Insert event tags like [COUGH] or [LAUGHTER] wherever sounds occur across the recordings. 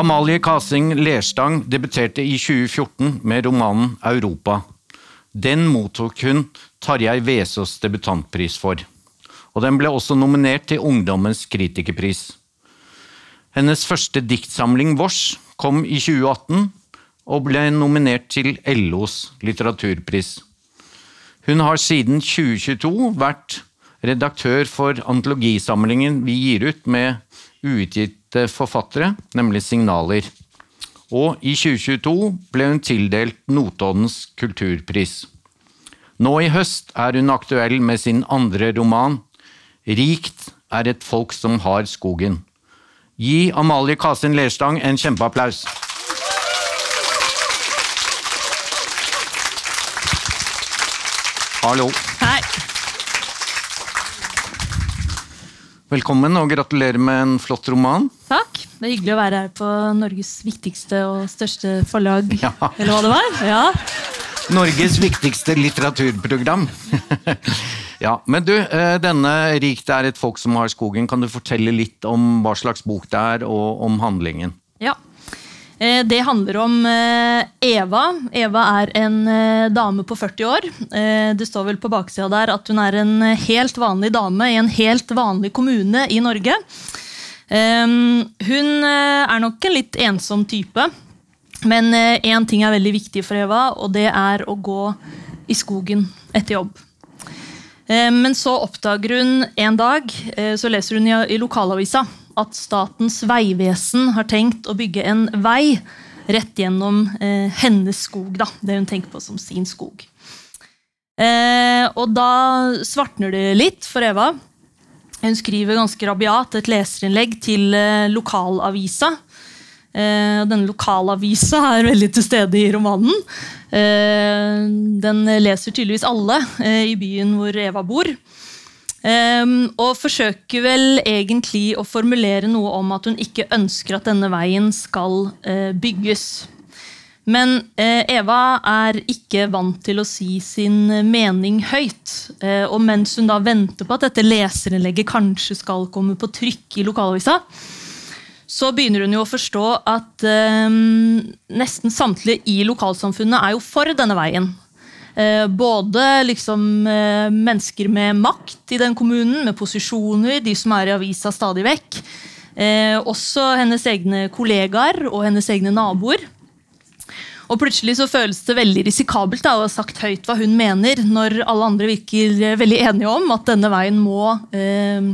Amalie Kasing Lerstang debuterte i 2014 med romanen Europa. Den mottok hun Tarjei Vesaas debutantpris for. Og den ble også nominert til Ungdommens kritikerpris. Hennes første diktsamling Vårs kom i 2018 og ble nominert til LOs litteraturpris. Hun har siden 2022 vært redaktør for antologisamlingen vi gir ut med uutgitte forfattere, nemlig Signaler. Og i 2022 ble hun tildelt Notoddens kulturpris. Nå i høst er hun aktuell med sin andre roman, Rikt er et folk som har skogen. Gi Amalie Kasin Lerstang en kjempeapplaus. Hallo. Velkommen og gratulerer med en flott roman. Takk. Det er hyggelig å være her på Norges viktigste og største forlag. Ja. Eller hva det var. Ja. Norges viktigste litteraturprogram. [LAUGHS] ja, Men du, eh, denne 'Rikt er et folk som har skogen', kan du fortelle litt om hva slags bok det er, og om handlingen? ja. Eh, Det handler om eh, Eva. Eva er en eh, dame på 40 år. Det står vel på baksida der at hun er en helt vanlig dame i en helt vanlig kommune i Norge. Eh, Hun er nok en litt ensom type. Men én ting er veldig viktig for Eva, og det er å gå i skogen etter jobb. Eh, Men så oppdager hun en dag, så leser hun i lokalavisa, at Statens vegvesen har tenkt å bygge en vei rett gjennom eh, hennes skog. Da, det hun tenker på som sin skog. Eh, og da svartner det litt for Eva. Hun skriver ganske rabiat et leserinnlegg til eh, lokalavisa. Eh, denne lokalavisa er veldig til stede i romanen. Eh, den leser tydeligvis alle eh, i byen hvor Eva bor. Eh, og forsøker vel egentlig å formulere noe om at hun ikke ønsker at denne veien skal uh, bygges. Men uh, Eva er ikke vant til å si sin mening høyt. Uh, og mens hun da venter på at dette leserinnlegget kanskje skal komme på trykk i lokalavisa, så begynner hun jo å forstå at eh, nesten samtlige i lokalsamfunnet er jo for denne veien. Eh, både liksom eh, mennesker med makt i den kommunen, med posisjoner, de som er i avisa stadig vekk. Eh, også hennes egne kollegaer og hennes egne naboer. Og plutselig så føles det veldig risikabelt da, å ha sagt høyt hva hun mener, når alle andre virker veldig enige om at denne veien må eh,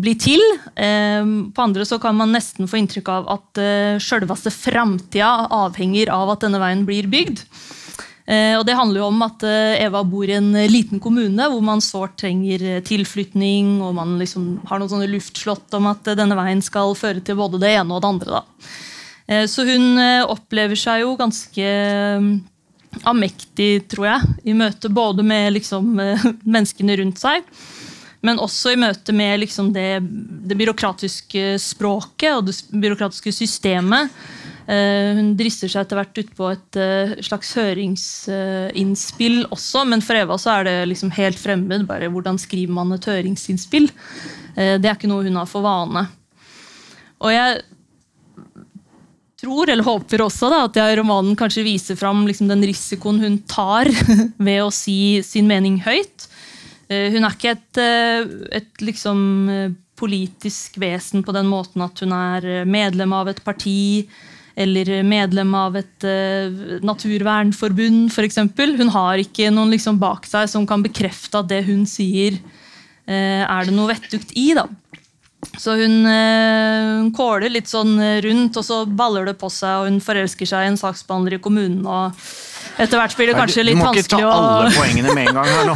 bli til. Eh, på andre så kan man nesten få inntrykk av at eh, sjølveste framtida avhenger av at denne veien blir bygd. Eh, og Det handler jo om at eh, Eva bor i en eh, liten kommune hvor man sårt trenger tilflytning, og man liksom har noen sånne luftslott om at denne veien skal føre til både det ene og det andre. da. Så hun opplever seg jo ganske amektig, tror jeg, i møte både med liksom, [LAUGHS] menneskene rundt seg, men også i møte med liksom, det, det byråkratiske språket og det byråkratiske systemet. Eh, Hun drister seg etter hvert ut på et eh, slags høringsinnspill også, men for Eva så er det liksom helt fremmed. bare Hvordan skriver man et høringsinnspill? Eh, Det er ikke noe hun har for vane. Og jeg tror, eller håper også, da, at jeg romanen kanskje viser fram liksom, den risikoen hun tar [LAUGHS] ved å si sin mening høyt. Hun er ikke et, et liksom, politisk vesen på den måten at hun er medlem av et parti eller medlem av et uh, naturvernforbund, f.eks. Hun har ikke noen liksom, bak seg som kan bekrefte at det hun sier, uh, er det noe vettugt i. da. Så hun, uh, hun kåler litt sånn rundt, og så baller det på seg, og hun forelsker seg i en saksbehandler i kommunen. og etter hvert blir det kanskje litt vanskelig å du må ikke ta alle poengene med en gang her nå.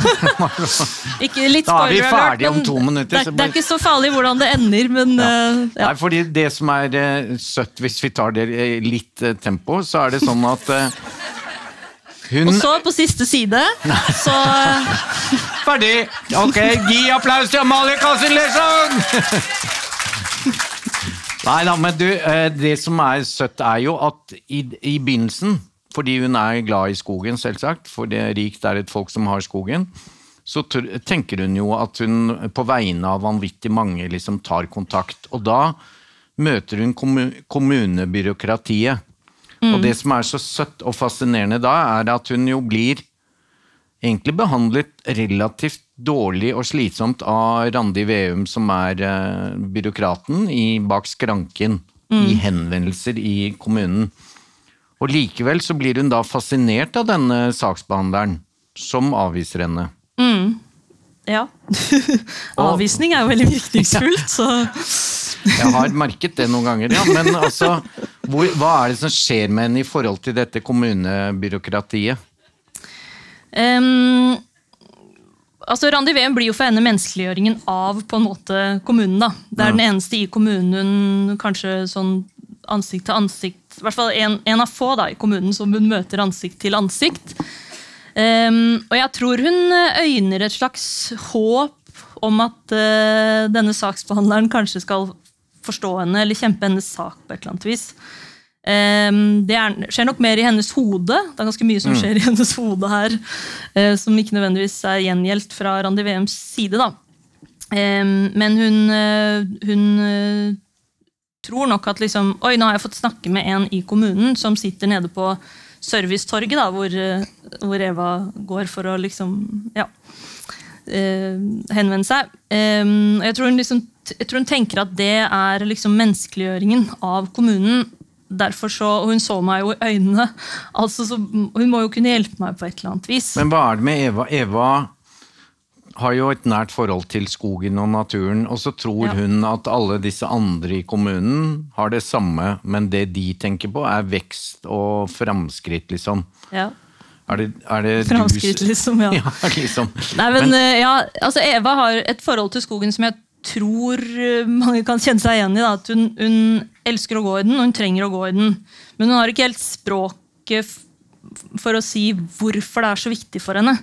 [LAUGHS] ikke litt Da er vi ferdige om to minutter, Det det er ikke så farlig hvordan det ender, men eh, ja. Nei, fordi det som er uh, søtt, hvis vi tar det i litt uh, tempo, så er det sånn at eh, hun Og så, på siste side, så [LAUGHS] eh, Ferdig! Ok, gi applaus til Amalie Kassin Lesson! Nei da, men du, eh, det som er søtt, er jo at i, i begynnelsen, fordi hun er glad i skogen, selvsagt, for det er rikt er et folk som har skogen, så tenker hun jo at hun på vegne av vanvittig mange liksom tar kontakt. Og da møter hun kommunebyråkratiet. Og det som er så søtt og fascinerende da, er at hun jo blir egentlig behandlet relativt dårlig og slitsomt av Randi Veum, som er uh, byråkraten i, bak skranken mm. i henvendelser i kommunen. Og likevel så blir hun da fascinert av denne saksbehandleren, som avviser henne. Mm. Ja. [LAUGHS] Avvisning er jo veldig virkningsfullt, [LAUGHS] så Jeg har merket det noen ganger, ja. Men altså, hvor, hva er det som skjer med henne i forhold til dette kommunebyråkratiet? Um, altså Randi Ween blir jo for henne menneskeliggjøringen av på en måte kommunen. da. Det er ja. den eneste i kommunen kanskje sånn ansikt til ansikt I hvert fall en, en, av få da, i kommunen som hun møter ansikt til ansikt. Um, og jeg tror hun øyner et slags håp om at uh, denne saksbehandleren kanskje skal forstå henne eller kjempe hennes sak på et eller annet vis. Um, det er, skjer nok mer i hennes hode. Det er ganske mye som mm. skjer i hennes hode her, uh, som ikke nødvendigvis er gjengjeldt fra Randi VMs side. da. Um, men hun, uh, hun tror nok at liksom, Oi, nå har jeg fått snakke med en i kommunen som sitter nede på Servicetorget, da, hvor, hvor Eva går for å liksom Ja. henvende seg. Eh, jeg tror hun liksom jeg tror hun tenker at det er liksom menneskeliggjøringen av kommunen. Derfor så, og Hun så meg jo i øynene. altså så, Hun må jo kunne hjelpe meg på et eller annet vis. Men hva er det med Eva? Eva har jo et nært forhold til skogen og naturen, og så tror ja. hun at alle disse andre i kommunen har det samme, men det de tenker på, er vekst og framskritt, liksom. Ja. Er det, er det Framskritt, liksom, ja. [LAUGHS] ja liksom. Nei, men, men, eh, ja, altså Eva har et forhold til skogen som jeg tror eh, mange kan kjenne seg igjen i. Da, at hun, hun, elsker å gå i den, og hun trenger å gå i den. Men hun har ikke helt språket for å si hvorfor det er så viktig for henne.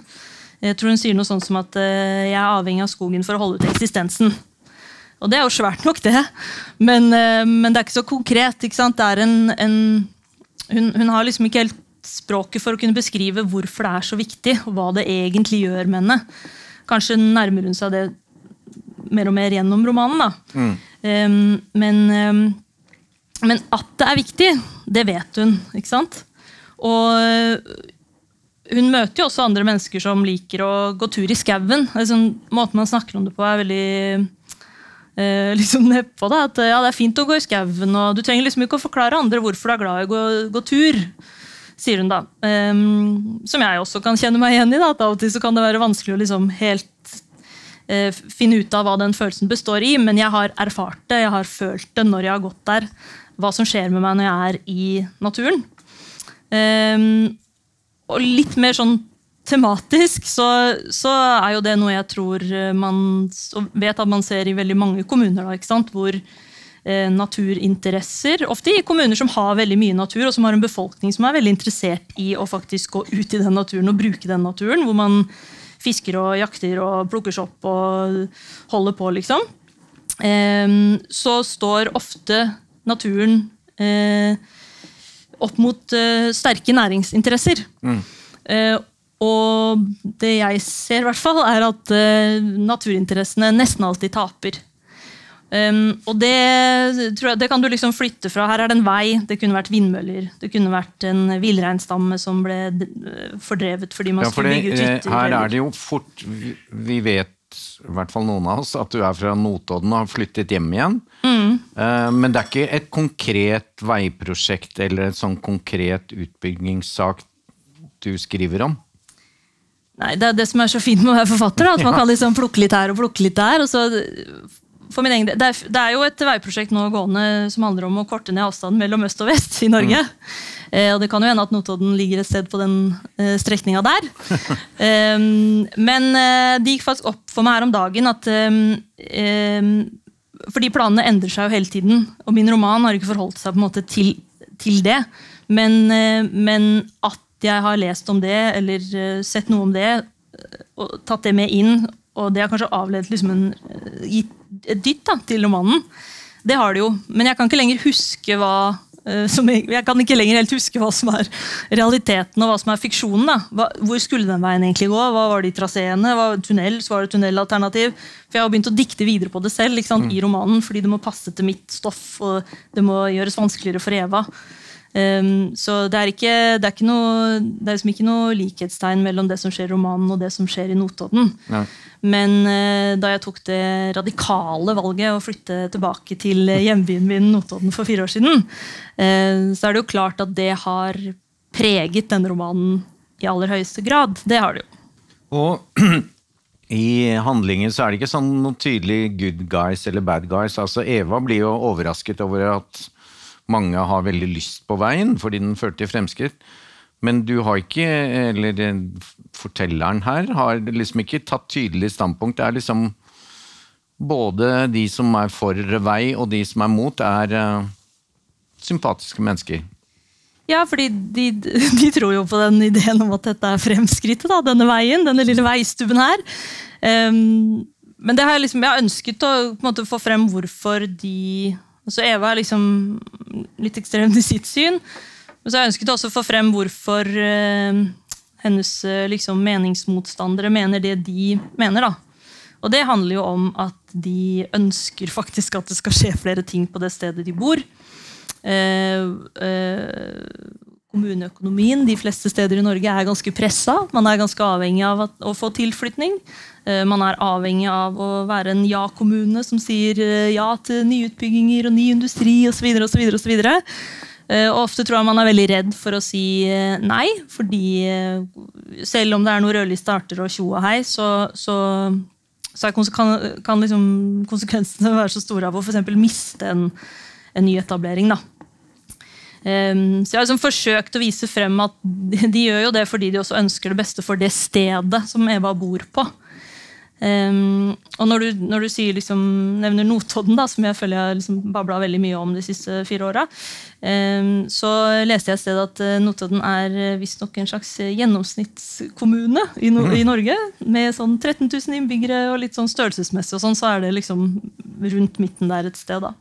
Jeg tror hun sier noe sånt som at uh, jeg er avhengig av skogen for å holde ut eksistensen. Og det er jo svært nok, det. Men, uh, men det er ikke så konkret. Ikke en, en hun, hun, har liksom ikke helt språket for å kunne beskrive hvorfor det er så viktig, og hva det egentlig gjør med henne. Kanskje nærmer hun seg det mer og mer gjennom romanen. da. Mm. Um, men, um, men, at det er viktig, det vet hun. ikke sant? Og hun møter jo også andre mennesker som liker å gå tur i skauen. Sånn, måten man snakker om det på, er veldig eh, [LAUGHS] liksom nedpå. At ja, det er fint å gå i skauen, og du trenger liksom ikke å forklare andre hvorfor du er glad i å gå, gå tur. Sier hun da. Um, som jeg også kan kjenne meg igjen i. da, at Av og til så kan det være vanskelig å liksom helt Eh, finne ut av hva den følelsen består i, men jeg har erfart det, jeg har følt det når jeg har gått der. Hva som skjer med meg når jeg er i naturen. Um, og litt mer sånn tematisk så, så, er jo det noe jeg tror man vet at man ser i veldig mange kommuner. Da, ikke sant? Hvor eh, naturinteresser, ofte i kommuner som har veldig mye natur, og som har en befolkning som er veldig interessert i å faktisk gå ut i den naturen og bruke den naturen. hvor man fisker og jakter og plukker sopp og holder på, liksom, så står ofte naturen eh, opp mot eh, sterke næringsinteresser. Mm. Eh, og det jeg ser, i hvert fall, er at naturinteressene nesten alltid taper. Um, og det, jeg, det, kan du liksom flytte fra. Her er det en vei, det kunne vært vindmøller. Det kunne vært en villreinstamme som ble eh, fordrevet fordi man ja, skulle bygge ut eh, hytter. Her er det jo fort Vi vet, i hvert fall noen av oss, at du er fra Notodden og har flyttet hjem igjen. Mm. Uh, men det er ikke et konkret veiprosjekt eller en sånn konkret utbyggingssak du skriver om? Nei, Det er det som er så fint med å være forfatter. Da, at man kan liksom plukke litt her og plukke litt der. og så for min egen del, det er, det er, jo et veiprosjekt nå gående som handler om å korte ned avstanden mellom øst og vest i Norge. Mm. Eh, og det kan jo hende at Notodden ligger et sted på den eh, strekninga der. [LAUGHS] eh, men eh, det gikk faktisk opp for meg her om dagen at eh, eh, Fordi planene endrer seg jo hele tiden, og min roman har ikke forholdt seg på en måte til, til det. Men, eh, men, at jeg har lest om det, eller sett noe om det, og tatt det med inn, og det har kanskje avledet liksom en, gitt et dytt da, til romanen. Det har det jo, men jeg kan ikke lenger huske hva eh, som jeg, jeg kan ikke lenger helt huske hva som er realiteten og hva som er fiksjonen. da. Hva, hvor skulle den veien egentlig gå? Hva var de traseene? Var det tunnel, så var det tunnelalternativ? For jeg har begynt å dikte videre på det selv sant, i romanen, fordi det må passe til mitt stoff, og det må gjøres vanskeligere for Eva. Um, så det er, ikke, det, er ikke noe, det er liksom ikke noe likhetstegn mellom det som skjer i romanen og det som skjer i Notodden. Ja. Men uh, da jeg tok det radikale valget å flytte tilbake til hjembyen min Notodden for fire år siden, uh, så er det jo klart at det har preget denne romanen i aller høyeste grad. Det har det jo. Og [CLEARS THROAT] i handlingen så er det ikke sånn noe tydelig good guys eller bad guys. Altså Eva blir jo overrasket over at mange har veldig lyst på veien fordi den fører til fremskritt. Men du har ikke, eller fortelleren her, har liksom ikke tatt tydelig standpunkt. Det er liksom både de som er for vei og de som er mot, er uh, sympatiske mennesker. Ja, fordi de, de, tror jo på den ideen om at dette er fremskrittet, da, denne veien, denne lille veistubben her. Um, men det har jeg, liksom, jeg har ønsket å måte, få frem hvorfor de så Eva er liksom litt ekstremt i sitt syn. Men så har jeg ønsket også å få frem hvorfor eh, hennes eh, liksom, meningsmotstandere mener det de mener. da. Og det handler jo om at de ønsker faktisk at det skal skje flere ting på det stedet de bor. Eh, eh, kommuneøkonomien de fleste steder i Norge er ganske pressa. Man er ganske avhengig av å få tilflytning. Eh, man er avhengig av å være en ja-kommune som sier eh, ja til nyutbygginger og ny industri osv. Og ofte tror jeg man er veldig redd for å si eh, nei, fordi selv om det er noen rødliste arter og tjo og hei, så, så, så kan, kan liksom konsekvensene være så store av å for miste en, en nyetablering. da. Um, så jeg har liksom forsøkt å vise frem at de, gjør jo det fordi de også ønsker det beste for det stedet som Eva bor på. Um, og når du, når du liksom, nevner Notodden, da, som jeg føler jeg liksom babla veldig mye om de siste fire åra, um, så leste jeg et sted at eh, Notodden er eh, visstnok en slags gjennomsnittskommune i, no mm. i, Norge. Med sånn 13 000 innbyggere og litt sånn størrelsesmessig, og sånn, så er det liksom rundt midten der et sted. da.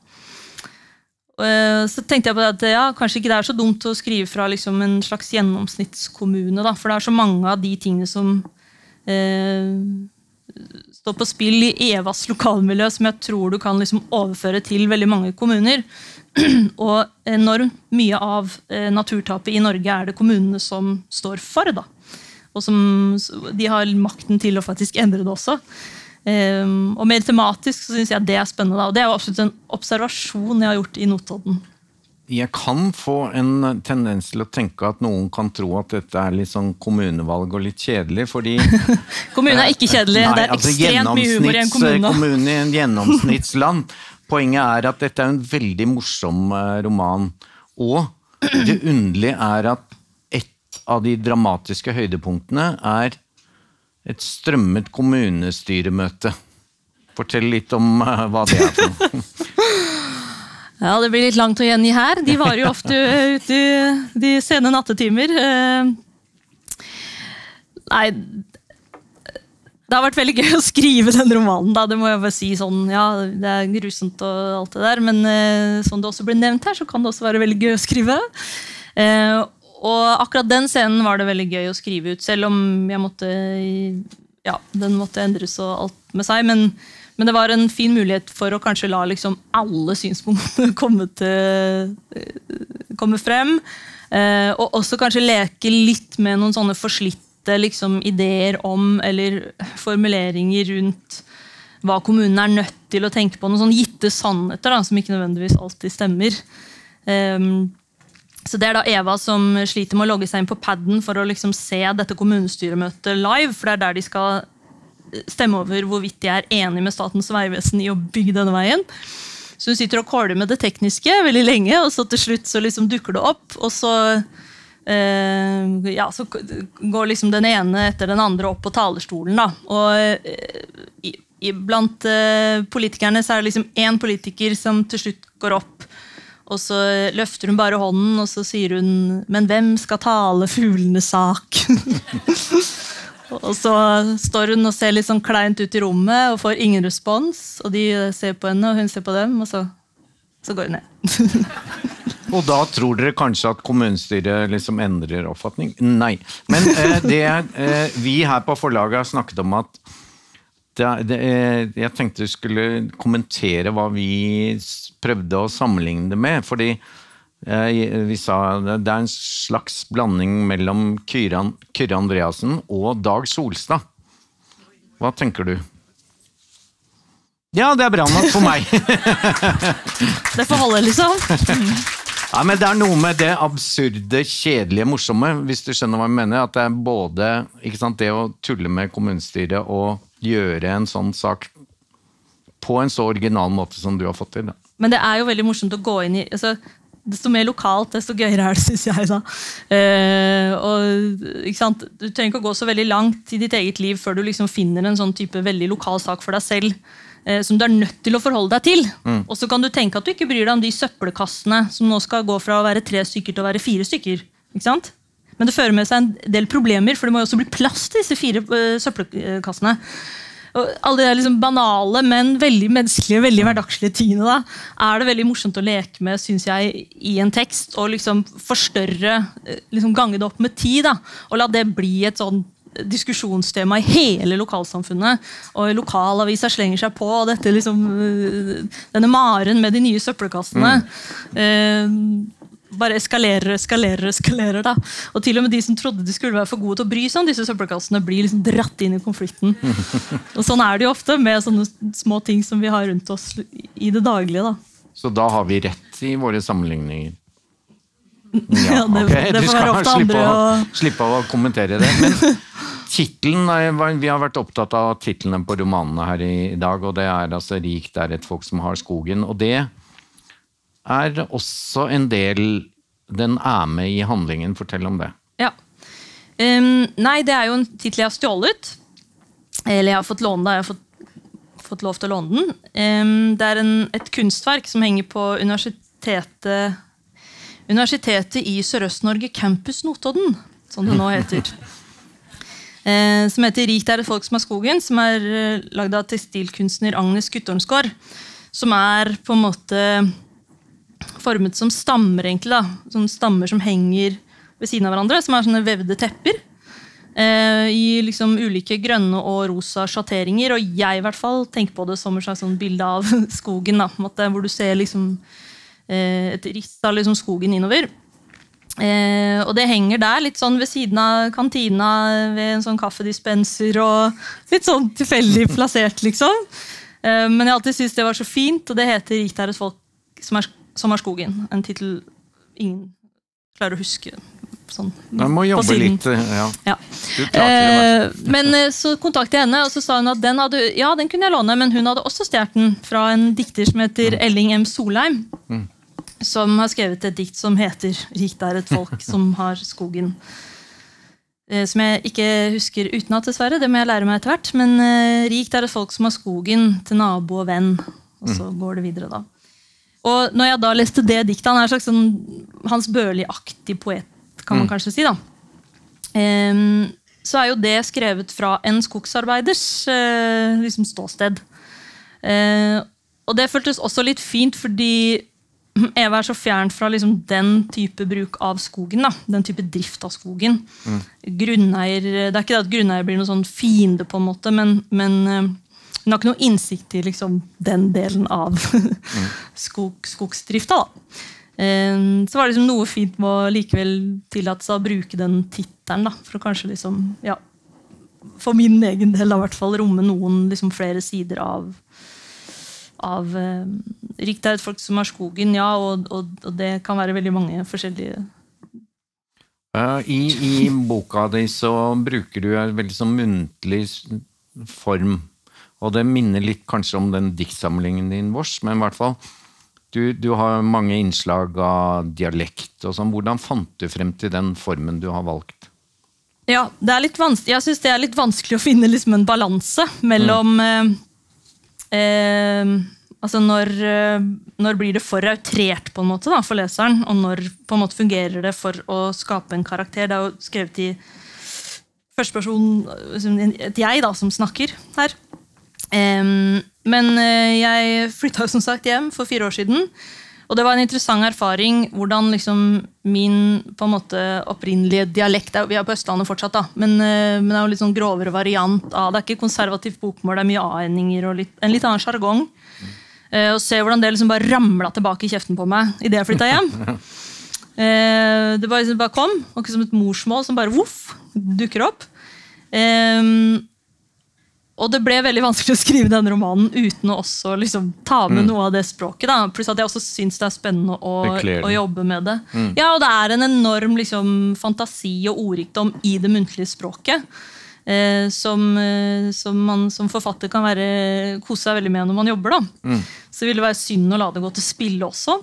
Uh, så tenkte jeg på at ja, kanskje ikke det er så dumt å skrive fra liksom, en slags gjennomsnittskommune. Da, for det er så mange av de tingene som eh, står på spill i Evas lokalmiljø, som jeg tror du kan liksom overføre til veldig mange kommuner. [CLEARS THROAT] Og enormt mye av eh, naturtapet i Norge er det kommunene som står for. da. Og som, de har makten til å faktisk endre det også. Um, og mer tematisk så syns jeg det er spennende. Og det er jo absolutt en observasjon jeg har gjort i Notodden jeg kan få en tendens til å tenke at noen kan tro at dette er litt sånn kommunevalg og litt kjedelig, fordi [LAUGHS] Kommune er ikke kjedelig. Nei, det er altså, ekstremt mye humor i en kommune. kommune i en gjennomsnittsland. Poenget er at dette er en veldig morsom eh, roman. Og det underlige er at et av de dramatiske høydepunktene er et strømmet kommunestyremøte. Fortell litt om uh, hva det er for noe. [LAUGHS] Ja, Det blir litt langt å gjengi her. De varer jo ofte ute i de sene nattetimer. Eh, nei Det har vært veldig gøy å skrive den romanen. Da. Det må jeg bare si sånn, ja, Det er grusomt og alt det der, men eh, som det også ble nevnt her, så kan det også være veldig gøy å skrive. Og akkurat den scenen var det veldig gøy å skrive ut, selv om jeg måtte ja, den måtte endres og alt med seg. men men det var en fin mulighet for å kanskje la liksom alle synspunktene [LAUGHS] komme, til, komme frem. Eh, og også kanskje leke litt med noen sånne forslitte liksom, ideer om, eller formuleringer rundt hva kommunen er nødt til å tenke på. Noen sånne gitte sannheter da, som ikke nødvendigvis alltid stemmer. Um, så Det er da Eva som sliter med å logge seg inn på paden for å liksom se dette kommunestyremøtet live. for det er der de skal stemme over hvorvidt de er enig med Statens vegvesen i å bygge denne veien. Så hun sitter og kåler med det tekniske veldig lenge, og så til slutt så liksom dukker det opp. Og så, eh, ja, så går liksom den ene etter den andre opp på talerstolen. Da. Og eh, i, blant eh, politikerne så er det liksom én politiker som til slutt går opp. Og så løfter hun bare hånden og så sier hun 'Men hvem skal tale fuglenes sak?' [LAUGHS] Og så står hun og ser litt sånn kleint ut i rommet og får ingen respons. Og de ser på henne, og hun ser på dem, og så, så går hun ned. [LAUGHS] Og da tror dere kanskje at kommunestyret liksom endrer oppfatning? Nei. Men eh, det eh, vi her på forlaget har snakket om at det, det, Jeg tenkte du skulle kommentere hva vi prøvde å sammenligne det med. Fordi eh, vi sa det er en slags blanding mellom Kyrre Andreassen og Dag Solstad. Hva tenker du? Ja, det er bra nok for meg. [LAUGHS] det får holde, liksom. Ja, men Det er noe med det absurde, kjedelige, morsomme, hvis du skjønner hva jeg mener. At det er både sant, det å tulle med kommunestyret og gjøre en sånn sak på en så original måte som du har fått til. Da. Men det er jo veldig morsomt å gå inn i altså, Desto mer lokalt, desto gøyere er det, syns jeg. da. Eh, og, Du trenger ikke å gå så veldig langt i ditt eget liv før du liksom finner en sånn type veldig lokal sak for deg selv Eh, som du er nødt til å forholde deg til. Mm. Og så kan du tenke at du ikke bryr deg om de søppelkassene som nå skal gå fra å være tre stykker til å være fire stykker. Ikke sant? Men det fører med seg en del problemer, for det må jo også bli plass til disse fire uh, søppelkassene. Og alle de liksom banale, men veldig menneskelige veldig hverdagslige tingene da, er det veldig morsomt å leke med synes jeg, i en tekst. Og liksom forstørre, eh, liksom gange det opp med tid. Da, og la det bli et sånn diskusjonstema i hele lokalsamfunnet. Og lokalavisa slenger seg på og dette liksom, øh, denne maren med de nye søppelkassene. Mm. Eh, bare eskalerer eskalerer, eskalerer. da. Og til og med de som trodde de skulle være for gode til å bry seg om disse søppelkassene, blir liksom dratt inn i konflikten. [LAUGHS] Og Sånn er det jo ofte med sånne små ting som vi har rundt oss i det daglige. da. Så da har vi rett i våre sammenligninger? [LAUGHS] Ja, det, okay. det får være opp til andre å Slippe å kommentere det. Men [LAUGHS] titlen, Vi har vært opptatt av titlene på romanene her i dag. og Det er altså 'Rikt er et folk som har skogen'. Og det er også en del Den er med i handlingen. Fortell om det. Ja. Um, nei, det er jo en tittel jeg har stjålet. Eller jeg har fått låne det. Jeg har fått, fått lov til å låne den. Um, det er en, et kunstverk som henger på universitetet Universitetet i Sørøst-Norge, Campus Notodden, som det nå heter. [LAUGHS] eh, som heter 'Rikt er det folk som er skogen', som er eh, lagd av tekstilkunstner Agnes Guttormsgaard. Som er på en måte formet som stammer, egentlig. da, Som stammer som henger ved siden av hverandre. Som er sånne vevde tepper. Eh, I liksom ulike grønne og rosa sjatteringer. Og jeg i hvert fall tenker på det som et slags sånn bilde av [LAUGHS] skogen. da, Hvor du ser liksom eh, et riss av liksom skogen innover. Eh, og det henger der, litt sånn ved siden av kantina ved en sånn kaffedispenser. og Litt sånn tilfeldig plassert, liksom. Men jeg alltid syntes det var så fint, og det heter 'Rikt er et folk som, er, som er skogen'. En tittel ingen klarer å huske. Sånn, Man må jobbe litt, ja. ja. Eh, men eh, så kontaktet jeg henne, og så sa hun at den hadde, ja, den kunne jeg låne, men hun hadde også stjålet den fra en dikter som heter mm. Elling M. Solheim. Mm som har skrevet et dikt som heter 'Rikt er et folk [LAUGHS] som har skogen'. Eh, som jeg ikke husker utenat, dessverre. Det må jeg lære meg etter hvert. Men eh, 'Rikt er et folk som har skogen til nabo og venn'. Og så mm. går det videre, da. Og når jeg da leste det diktet, han er en slags sånn Hans Børli-aktig poet, kan man mm. kanskje si. da. Um, så er jo det skrevet fra en skogsarbeiders uh, liksom ståsted. Uh, og det føltes også litt fint, fordi Eva er så fjernt fra liksom den type bruk av skogen. Da. Den type drift av skogen. Mm. Grunneier, Det er ikke det at grunneier blir noen sånn fiende, på en måte, men, men uh, hun har ikke noe innsikt i liksom, den delen av [LAUGHS] skog, skogsdrifta. Uh, så var det liksom noe fint med å likevel tillate seg å bruke den tittelen. For å kanskje liksom, ja, for min egen del i hvert fall romme noen liksom, flere sider av av eh, Rikt et folk som har skogen, ja, og, og, og, det kan være veldig mange forskjellige uh, i, I boka di så bruker du en veldig sånn muntlig form. Og det minner litt kanskje om den diktsamlingen din, Vårs, men i hvert fall du, du, har mange innslag av dialekt og sånn. Hvordan fant du frem til den formen du har valgt? Ja, det er litt. Jeg syns det er litt vanskelig å finne liksom en balanse mellom mm. eh, eh, altså når, eh, når, blir det for outrert på en måte da, for leseren? Og når på en måte fungerer det for å skape en karakter? Det er jo skrevet i førsteperson, et jeg da, som snakker her. Eh, men jeg flytta som sagt hjem for fire år siden. Og det var en interessant erfaring hvordan liksom min på en måte opprinnelige dialekt Vi er på Østlandet fortsatt, da, men, eh, men det er jo litt sånn grovere variant av Det er ikke konservativt bokmål, det er mye a-endinger og litt, en litt annen sjargong. Eh, og se hvordan det liksom bare ramla tilbake i kjeften på meg idet jeg flytta hjem. uh, [LAUGHS] det bare, liksom bare kom, akkurat som et morsmål som bare voff, dukker opp. Um, og det ble veldig vanskelig å skrive denne romanen uten å også liksom ta med mm. noe av det språket. Da. Pluss at jeg også syns det er spennende å, å jobbe med det. Mm. Ja, Og det er en enorm liksom, fantasi og ordrikdom i det muntlige språket. Eh, som, eh, som, man som forfatter kan være, kose seg veldig med når man jobber. Da. Mm. Så det ville være synd å la det gå til spille også.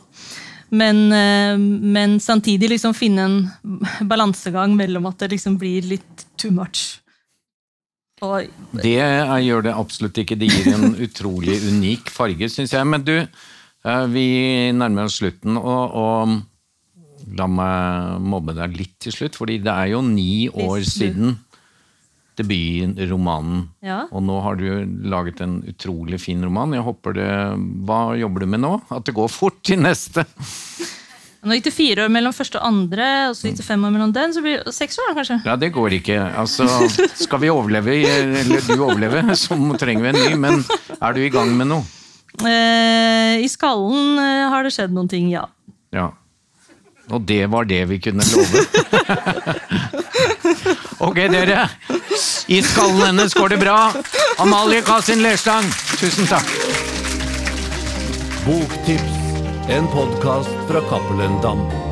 Men, eh, men samtidig liksom finne en balansegang mellom at det liksom blir litt too much. Oi. Det gjør det absolutt ikke. Det gir en [LAUGHS] utrolig unik farge, syns jeg. Men du, eh, vi nærmer oss slutten, og, og la meg mobbe deg litt til slutt. fordi det er jo ni år siden debutromanen. Ja. Og nå har du laget en utrolig fin roman. Jeg håper det, Hva jobber du med nå? At det går fort til neste? Nå gikk det fire år mellom første og andre, og så gikk det fem år mellom den. Så blir det seks år, kanskje? Ja, det går ikke. Altså, skal vi overleve, eller du overleve, [LAUGHS] så trenger vi en ny. Men er du i gang med noe? Eh, I skallen eh, har det skjedd noen ting, ja. ja. Og det var det vi kunne love. [LAUGHS] ok, dere. I skallen hennes går det bra. Amalie Kasin Lerstang, tusen takk. Boktips en podkast fra Cappelen Dam.